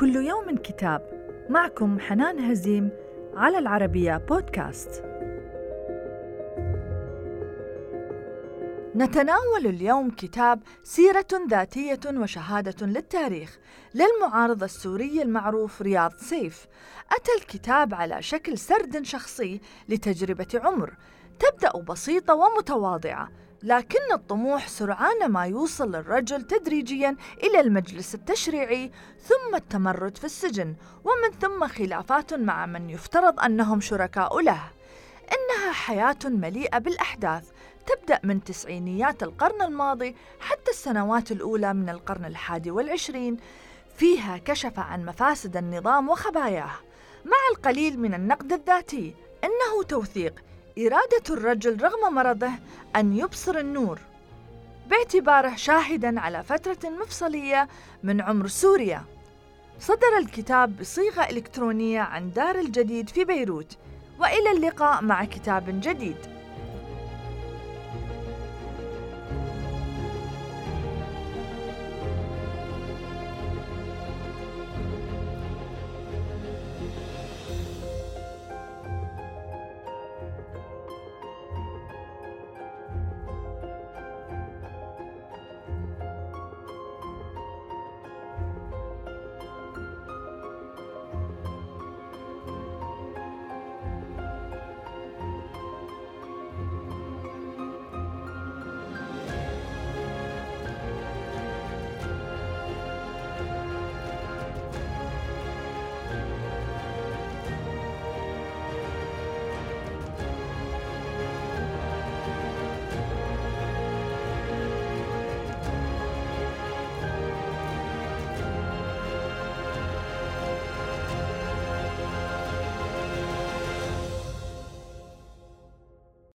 كل يوم كتاب معكم حنان هزيم على العربية بودكاست. نتناول اليوم كتاب سيرة ذاتية وشهادة للتاريخ للمعارض السوري المعروف رياض سيف. أتى الكتاب على شكل سرد شخصي لتجربة عمر تبدأ بسيطة ومتواضعة لكن الطموح سرعان ما يوصل للرجل تدريجيا إلى المجلس التشريعي ثم التمرد في السجن ومن ثم خلافات مع من يفترض أنهم شركاء له. إنها حياة مليئة بالأحداث. تبدأ من تسعينيات القرن الماضي حتى السنوات الأولى من القرن الحادي والعشرين. فيها كشف عن مفاسد النظام وخباياه. مع القليل من النقد الذاتي إنه توثيق إرادة الرجل رغم مرضه أن يبصر النور باعتباره شاهدا على فترة مفصلية من عمر سوريا. صدر الكتاب بصيغة إلكترونية عن دار الجديد في بيروت وإلى اللقاء مع كتاب جديد.